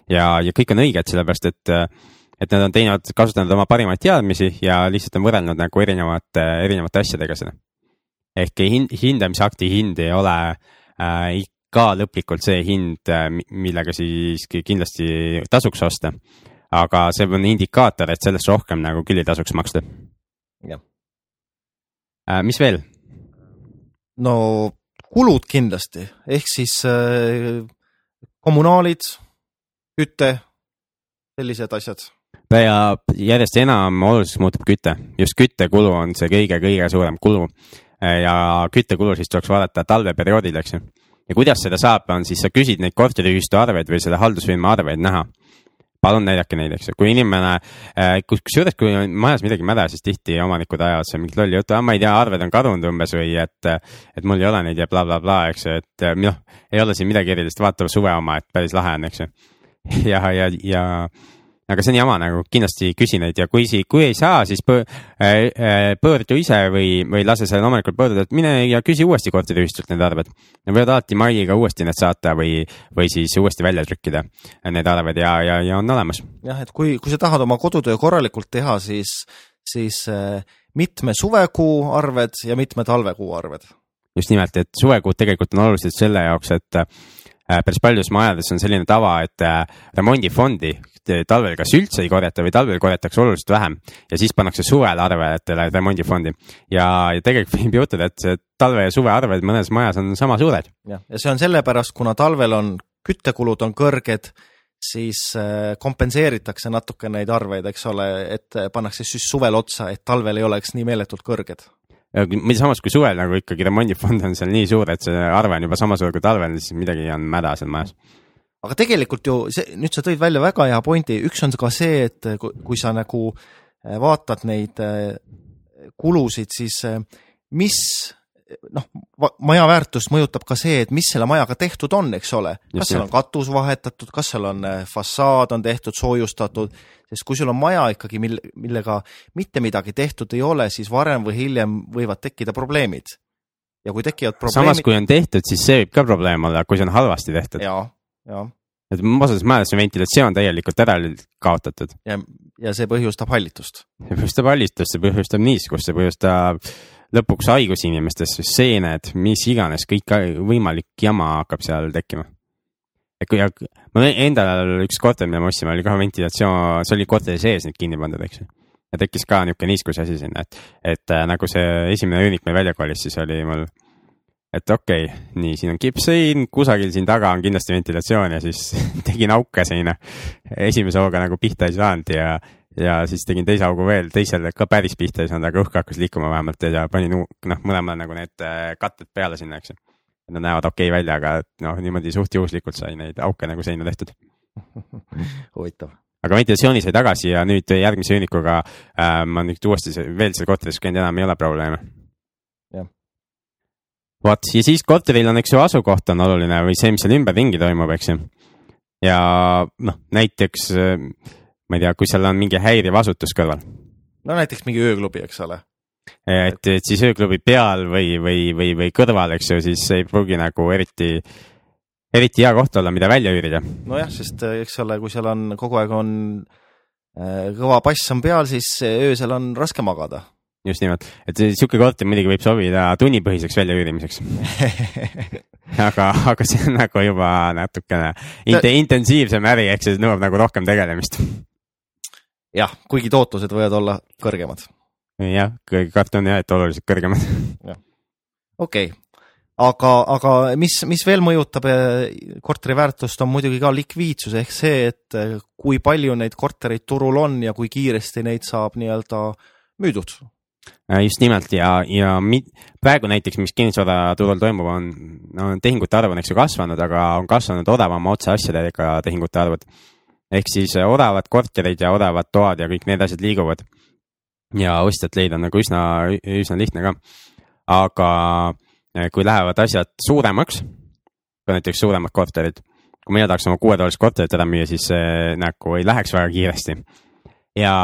ja, ja kõik on õiged, sellepärast et et nad on teinud, kasutanud oma parimaid teadmisi ja lihtsalt on võrrelnud nagu erinevate, erinevate asjadega seda. ehk hind, hindamisakti hind ei ole äh, ka lõplikult see hind, äh, millega siis kindlasti tasuks osta. aga see on indikaator, et sellest rohkem nagu küll ei tasuks maksta. jah äh,. mis veel? no kulud kindlasti, ehk siis äh, kommunaalid, küte, sellised asjad ja järjest enam oluliseks muutub küte, just küttekulu on see kõige-kõige suurem kulu. ja küttekulu siis tuleks vaadata talveperioodil, eks ju. Ja kuidas seda saab, on siis sa küsid neid korteriühistu arveid või selle haldusfirma arveid näha. palun näidake neid, eks ju, kui inimene, äh, kusjuures kui on majas midagi mäda, siis tihti omanikud ajavad seal mingit lolli juttu, ma ei tea, arved on kadunud umbes või et, et mul ei ole neid ja blablabla bla, bla, eks ju, et noh, ei ole siin midagi erilist, vaata suve oma, et päris lahe on, eks ju. ja, ja, ja aga see on jama nagu, kindlasti küsi neid ja kui, kui ei saa, siis pöö, äh, äh, pöördu ise või, või lase sellel omanikul pöörduda, et mine ja küsi uuesti korteriühistult need arved. Nad võivad alati maiga uuesti need saata või, või siis uuesti välja trükkida need arved ja, ja, ja on olemas. jah, et kui, kui sa tahad oma kodutöö korralikult teha, siis, siis äh, mitme suvekuu arved ja mitme talvekuu arved. just nimelt, et suvekuud tegelikult on olulised selle jaoks, et päris paljudes majades on selline tava, et äh, remondifondi talvel kas üldse ei korjata või talvel korjatakse oluliselt vähem ja siis pannakse suvel arvetele remondifondi. ja, ja tegelikult võib juhtuda, et see talve ja suve arved mõnes majas on sama suured. jah, ja see on sellepärast, kuna talvel on küttekulud on kõrged, siis äh, kompenseeritakse natuke neid arveid, eks ole, et pannakse siis suvel otsa, et talvel ei oleks nii meeletult kõrged samas kui suvel nagu ikkagi remondifond on seal nii suur, et see arve on juba sama suur kui talvel, siis midagi on mäda seal majas. aga tegelikult ju see, nüüd sa tõid välja väga hea pointi, üks on ka see, et kui sa nagu äh, vaatad neid äh, kulusid, siis äh, mis noh, maja väärtust mõjutab ka see, et mis selle majaga tehtud on, eks ole. kas seal on katus vahetatud, kas seal on fassaad on tehtud, soojustatud, sest kui sul on maja ikkagi, mil, millega mitte midagi tehtud ei ole, siis varem või hiljem võivad tekkida probleemid. ja kui tekivad probleemid. samas, kui on tehtud, siis see võib ka probleem olla, kui see on halvasti tehtud. ja, ja. et osades majades on ventilatsioon täielikult ära kaotatud. ja, ja see põhjustab hallitust. see põhjustab hallitust, see põhjustab niiskust, see põhjustab lõpuks haigusi inimestes, seened, mis iganes, kõik võimalik jama hakkab seal tekkima et kui, mul endal üks korter, mida me ostsime, oli ka ventilatsioon, see oli korteri sees nüüd kinni pandud, eks ju. ja tekkis ka niisugune niiskuse asi sinna, et, et äh, nagu see esimene üürnik meil välja kolis, siis oli mul, et okei okay,, nii, siin on kippsein, kusagil siin taga on kindlasti ventilatsioon ja siis tegin auke seina. esimese hooga nagu pihta ei saanud ja, ja siis tegin teise augu veel, teisele ka päris pihta ei saanud, aga õhk hakkas liikuma vähemalt ja panin noh, mõlemale nagu need äh, katted peale sinna, eks ju Nad näevad okei okay välja, aga noh, niimoodi suht juhuslikult sai neid auke nagu seina tehtud huvitav. aga ventilatsiooni sai tagasi ja nüüd järgmise üürnikuga äh, ma nüüd uuesti veel seal korteris käinud, enam ei ole probleeme. vot ja siis korteril on, eks ju, asukoht on oluline või see, mis seal ümberringi toimub, eks ju. ja noh, näiteks äh, ma ei tea, kui seal on mingi häiriv asutus kõrval. no näiteks mingi ööklubi, eks ole et, et siis ööklubi peal või, või, või, või kõrval, eks ju, siis ei pruugi nagu eriti, eriti hea koht olla, mida välja üürida. nojah, sest äh, eks ole, kui seal on kogu aeg on äh, kõva bass on peal, siis öösel on raske magada. just nimelt, et sihuke korter muidugi võib sobida tunnipõhiseks väljaüürimiseks aga, aga see on nagu juba natukene int intensiivsem äri, ehk see nõuab nagu rohkem tegelemist. Jah, kuigi tootlused võivad olla kõrgemad jah, kartan jah, et oluliselt kõrgemad. okei okay., aga, aga mis, mis veel mõjutab eh, korteri väärtust, on muidugi ka likviidsus ehk see, et eh, kui palju neid kortereid turul on ja kui kiiresti neid saab nii-öelda müüdud. Äh, just nimelt ja, ja mi- praegu näiteks, mis kinnisvaraturul toimub, on, no tehingute arv on eks ju kasvanud, aga on kasvanud odavama otse asjadega tehingute arvud. Ehk siis äh, odavad korterid ja odavad toad ja kõik need asjad liiguvad. ja ostjat leida on nagu üsna, üsna lihtne ka. aga äh, kui lähevad asjad suuremaks, kui näiteks suuremad korterid, kui mina tahaks oma kuuetoalist korterit ära müüa, siis see nagu ei läheks väga kiiresti. ja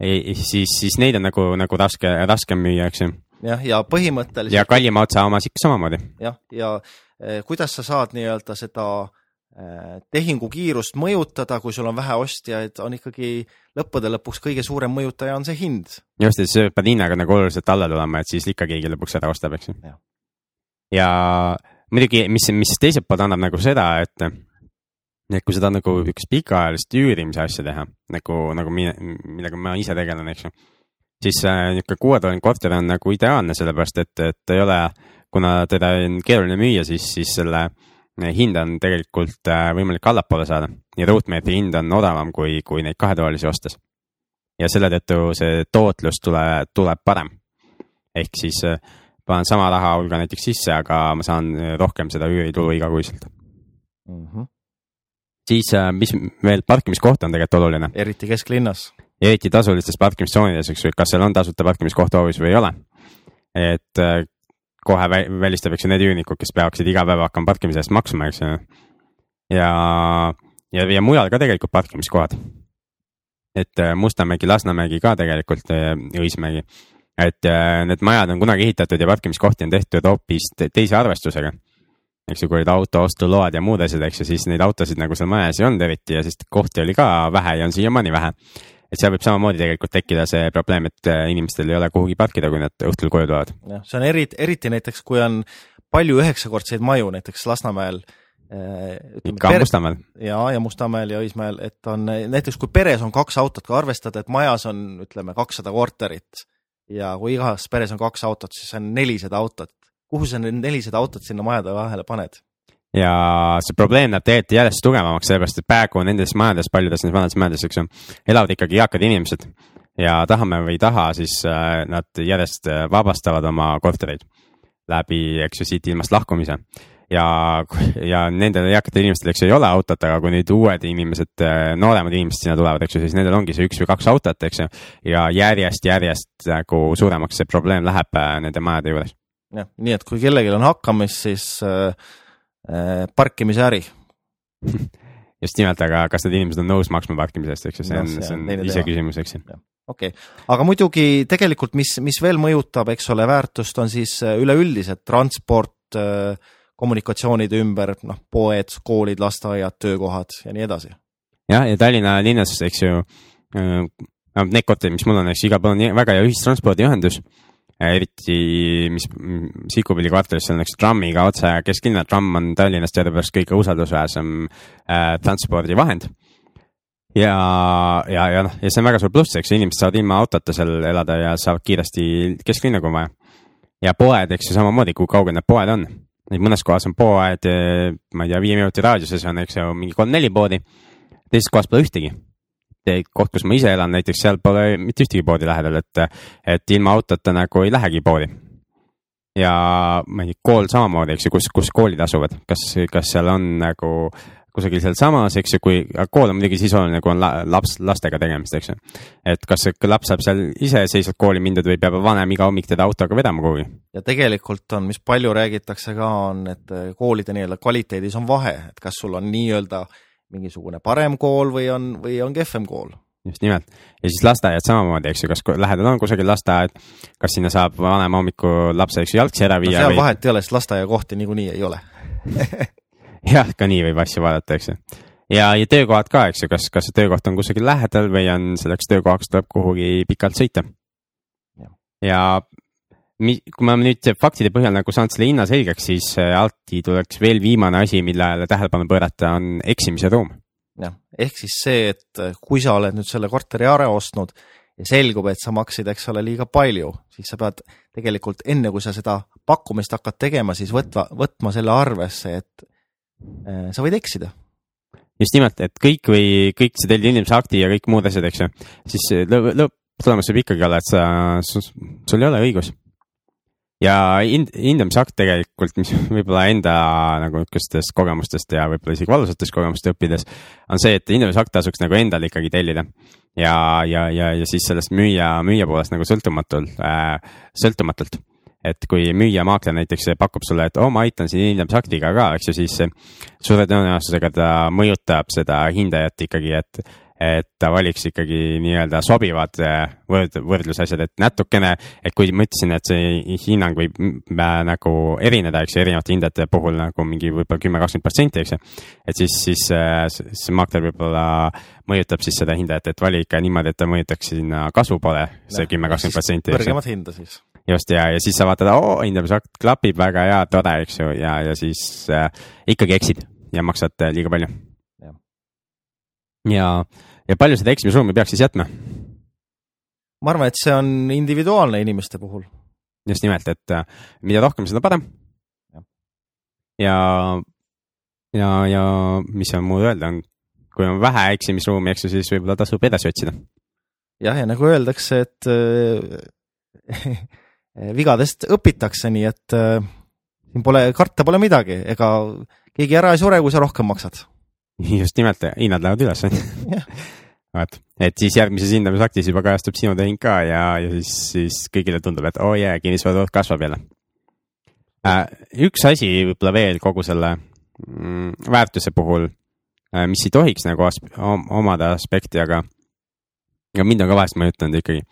ei, siis, siis neid on nagu, nagu raske, raskem müüa, eks ju. jah, ja põhimõtteliselt ja kallima otsa omas ikka samamoodi. jah, ja eh, kuidas sa saad nii-öelda seda eh, tehingu kiirust mõjutada, kui sul on vähe ostjaid, on ikkagi lõppude lõpuks kõige suurem mõjutaja on see hind. just, et see peab hinnaga nagu oluliselt alla tulema, et siis ikka keegi lõpuks ära ostab, eks ju Jah.. ja muidugi, mis, mis teiselt poolt annab nagu seda, et, et kui seda nagu üks pikaajalist üürimise asja teha nagu, nagu mine, millega ma ise tegelen, eks ju. siis äh, niisugune kuuetoaline korter on nagu ideaalne, sellepärast et, et ei ole, kuna teda on keeruline müüa, siis, siis selle hind on tegelikult äh, võimalik allapoole saada ja ruutmeetri hind on odavam kui, kui neid kahetoalisi ostes ja selle tõttu see tootlus tule, tuleb parem. ehk siis äh, panen sama raha hulga näiteks sisse, aga ma saan äh, rohkem seda üüritulu igakuiselt. Mm -hmm. siis, mis veel, parkimiskoht on tegelikult oluline, eriti kesklinnas. eriti tasulistes parkimistsoonides, eks ju, kas seal on tasuta parkimiskoht hoovis või ei ole. et kohe vä- välistab, eks ju, need üürnikud, kes peaksid iga päev hakkama parkimise eest maksma, eks ju. ja, ja, ja mujal ka tegelikult parkimiskohad. et äh, Mustamägi, Lasnamägi ka tegelikult, Õismägi. et äh, need majad on kunagi ehitatud ja parkimiskohti on tehtud hoopis te- teise arvestusega. eks ju, kui olid auto ostuload ja muud asjad, eks ju, siis neid autosid nagu seal majas ei olnud eriti ja siis kohti oli ka vähe ja on siiamaani vähe. Et seal võib samamoodi tegelikult tekkida see probleem, et äh, inimestel ei ole kuhugi parkida, kui nad õhtul koju tulevad. jah, see on eriti, eriti näiteks, kui on palju üheksakordseid maju, näiteks Lasnamäel. ikka Mustamäel. ja, ja Mustamäel ja Õismäel, et on näiteks kui peres on kaks autot, kui arvestada, et majas on, ütleme, kakssada korterit ja kui igas peres on kaks autot, siis on nelisada autot. kuhu sa need nelisada autot sinna majade vahele paned? Ja see probleem läheb tegelikult järjest tugevamaks, sellepärast et praegu nendes majades, paljudes nendes vanades majades, eks ju, elavad ikkagi eakad inimesed ja tahame või ei taha, siis äh, nad järjest äh, vabastavad oma kortereid läbi, eks ju, siit ilmast lahkumise ja, ja nendel eakatel inimestel, eks ju, ei ole autot, aga kui nüüd uued inimesed, nooremad inimesed sinna tulevad, eks ju, siis nendel ongi see üks või kaks autot, eks ju. ja järjest, järjest nagu suuremaks see probleem läheb äh, nende majade juures. jah, nii et kui kellelgi on hakkamist, siis äh, äh, parkimisäri. just nimelt, aga kas need inimesed on nõus maksma parkimise eest, eks ju, see on, see on iseküsimus, eks ju. okei okay., aga muidugi tegelikult, mis, mis veel mõjutab, eks ole, väärtust on siis äh, üleüldiselt transport, kommunikatsioonide ümber, noh, poed, koolid, lasteaiad, töökohad ja nii edasi. jah, ja Tallinna linnas, eks ju, need korterid, mis mul on, eks ju, igal pool on väga hea ühistranspordiühendus. eriti, mis Sikupilli kvartalis, on üks trammiga otse kesklinna, tramm on Tallinnast teadupärast kõige usaldusväärsem äh, transpordivahend. ja, ja, ja noh, ja see on väga suur pluss, eks inimesed saavad ilma autota seal elada ja saavad kiiresti kesklinna, kui on vaja. ja poed, eks ju, samamoodi, kui kaugel need poed on. Neid mõnes kohas on poed, ma ei tea, viie minuti raadiuses on, eks ju, mingi kolm-neli poodi. teises kohas pole ühtegi. koht, kus ma ise elan, näiteks seal pole mitte ühtegi poodi lähedal, et, et ilma autota nagu ei lähegi poodi. ja ma ei tea, kool samamoodi, eks ju, kus, kus koolid asuvad, kas, kas seal on nagu kusagil sealsamas, eks ju, kui, kool on muidugi siis oluline, kui on la, laps, lastega tegemist, eks ju. et kas laps saab seal iseseisvalt kooli mindud või peab vanem iga hommik teda autoga vedama kuhugi. ja tegelikult on, mis palju räägitakse ka, on, et äh, koolide nii-öelda kvaliteedis on vahe, et kas sul on nii-öelda mingisugune parem kool või on, või on kehvem kool. just nimelt ja siis lasteaiad samamoodi, eks ju, kas lähedal on kusagil lasteaed, kas sinna saab vanem hommikul lapse, eks ju, jalgsi ära no viia seal või vahet ei ole, sest lasteaiakohti niikuinii ei ole. jah, ka nii võib asju vaadata, eks ju. ja, ja töökohad ka, eks ju, kas, kas see töökoht on kusagil lähedal või on selleks töökohaks tuleb kuhugi pikalt sõita ja kui ma nüüd faktide põhjal nagu saanud selle hinna selgeks, siis äh, alati tuleks veel viimane asi, millele tähelepanu pöörata, on eksimise ruum. jah, ehk siis see, et äh, kui sa oled nüüd selle korteri ära ostnud ja selgub, et sa maksid, eks ole, liiga palju, siis sa pead tegelikult enne, kui sa seda pakkumist hakkad tegema, siis võtma, võtma selle arvesse, et äh, sa võid eksida. just nimelt, et kõik või kõik see tellimise akti ja kõik muud asjad, eks ju, siis lõpptulemus võib ikkagi olla, et sa, sul ei ole õigus ja hind, hindamisakt tegelikult, mis võib-olla enda nagu niisugustest kogemustest ja võib-olla isegi valusatest kogemustest õppides, on see, et hindamisakt tasuks nagu endal ikkagi tellida. ja, ja, ja, ja siis sellest müüja, müüja poolest nagu sõltumatult äh,, sõltumatult. et kui müüja, maakler näiteks pakub sulle, et oo oh,, ma aitan siin hindamisaktiga ka, eks ju, siis suure tõenäosusega ta mõjutab seda hindajat ikkagi, et et ta valiks ikkagi nii-öelda sobivad äh, võrd-, võrdlusasjad, et natukene, et kui ma ütlesin, et see hinnang võib äh, nagu erineda, eks ju, erinevate hindajate puhul nagu mingi võib-olla kümme, kakskümmend protsenti, eks ju. et siis, siis äh, see maakler võib-olla mõjutab siis seda hindajat, et vali ikka niimoodi, et ta mõjutaks sinna kasvu poole, see kümme, kakskümmend protsenti. kõrgemat hinda siis. just ja, ja siis sa vaatad, oo, hindamisakt klapib väga hea, tore, eks ju, ja, ja siis äh, ikkagi eksid ja maksad liiga palju. ja, ja ja palju seda eksimisruumi peaks siis jätma? ma arvan, et see on individuaalne inimeste puhul. just nimelt, et äh, mida rohkem, seda parem. ja, ja, ja mis on muud öelda, on, kui on vähe eksimisruumi, eks ju, siis võib-olla tasub edasi otsida. jah, ja nagu öeldakse, et äh, vigadest õpitakse, nii et äh, siin pole, karta pole midagi, ega keegi ära ei sure, kui sa rohkem maksad. just nimelt, hinnad lähevad üles, on ju vaat, et siis järgmises hindamisaktis juba kajastub sinu tehing ka ja, ja siis, siis kõigile tundub, et oo oh jee yeah,, kinnisvara kasvab jälle äh,. üks asi võib-olla veel kogu selle mm, väärtuse puhul äh,, mis ei tohiks nagu asp omada aspekti, aga, aga mind on ka vahest mõjutanud ikkagi,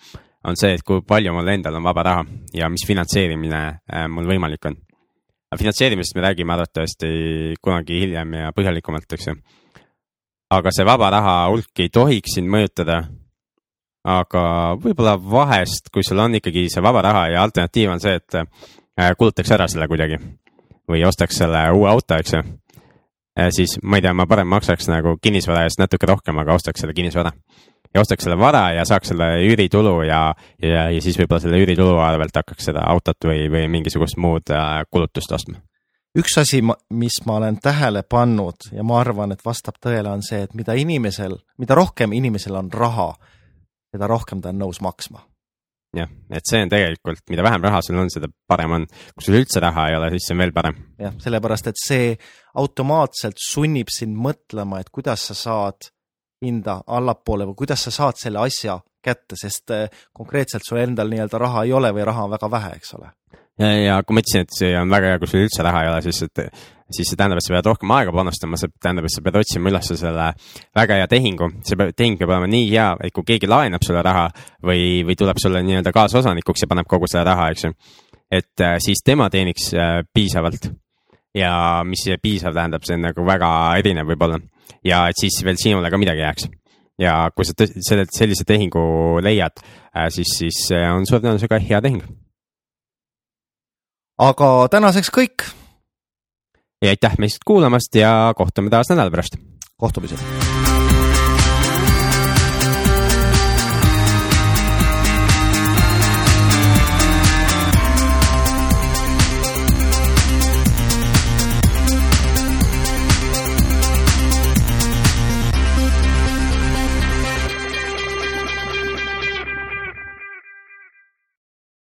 on see, et kui palju mul endal on vaba raha ja mis finantseerimine äh, mul võimalik on. Finantseerimisest me räägime arvatavasti kunagi hiljem ja põhjalikumalt, eks ju aga see vaba raha hulk ei tohiks sind mõjutada. aga võib-olla vahest, kui sul on ikkagi see vaba raha ja alternatiiv on see, et äh, kulutaks ära selle kuidagi või ostaks selle uue auto, eks ju. Äh, siis ma ei tea, ma parem maksaks nagu kinnisvara eest natuke rohkem, aga ostaks selle kinnisvara ja ostaks selle vara ja saaks selle üüritulu ja, ja, ja siis võib-olla selle üüritulu arvelt hakkaks seda autot või, või mingisugust muud äh, kulutust ostma üks asi, mis ma olen tähele pannud ja ma arvan, et vastab tõele, on see, et mida inimesel, mida rohkem inimesel on raha, seda rohkem ta on nõus maksma. jah, et see on tegelikult, mida vähem raha sul on, seda parem on. kui sul üldse raha ei ole, siis see on veel parem. jah, sellepärast et see automaatselt sunnib sind mõtlema, et kuidas sa saad hinda allapoole või kuidas sa saad selle asja kätte, sest eh, konkreetselt sul endal nii-öelda raha ei ole või raha on väga vähe, eks ole ja, ja kui ma ütlesin, et see on väga hea, kui sul üldse raha ei ole, siis, et siis see tähendab, et sa pead rohkem aega panustama, see tähendab, et sa pead otsima üles selle väga hea tehingu. see peab, tehing peab olema nii hea, et kui keegi laenab sulle raha või, või tuleb sulle nii-öelda kaasosanikuks ja paneb kogu selle raha, eks ju. et äh, siis tema teeniks äh, piisavalt. ja mis see piisav tähendab, see on nagu väga erinev võib-olla. Ja et siis veel sinule ka midagi jääks ja kui sa selle, sellise tehingu leiad, äh, siis, siis on suure tõenäosusega hea tehing aga tänaseks kõik. ja aitäh meist kuulamast ja kohtume taas nädala pärast. kohtumiseni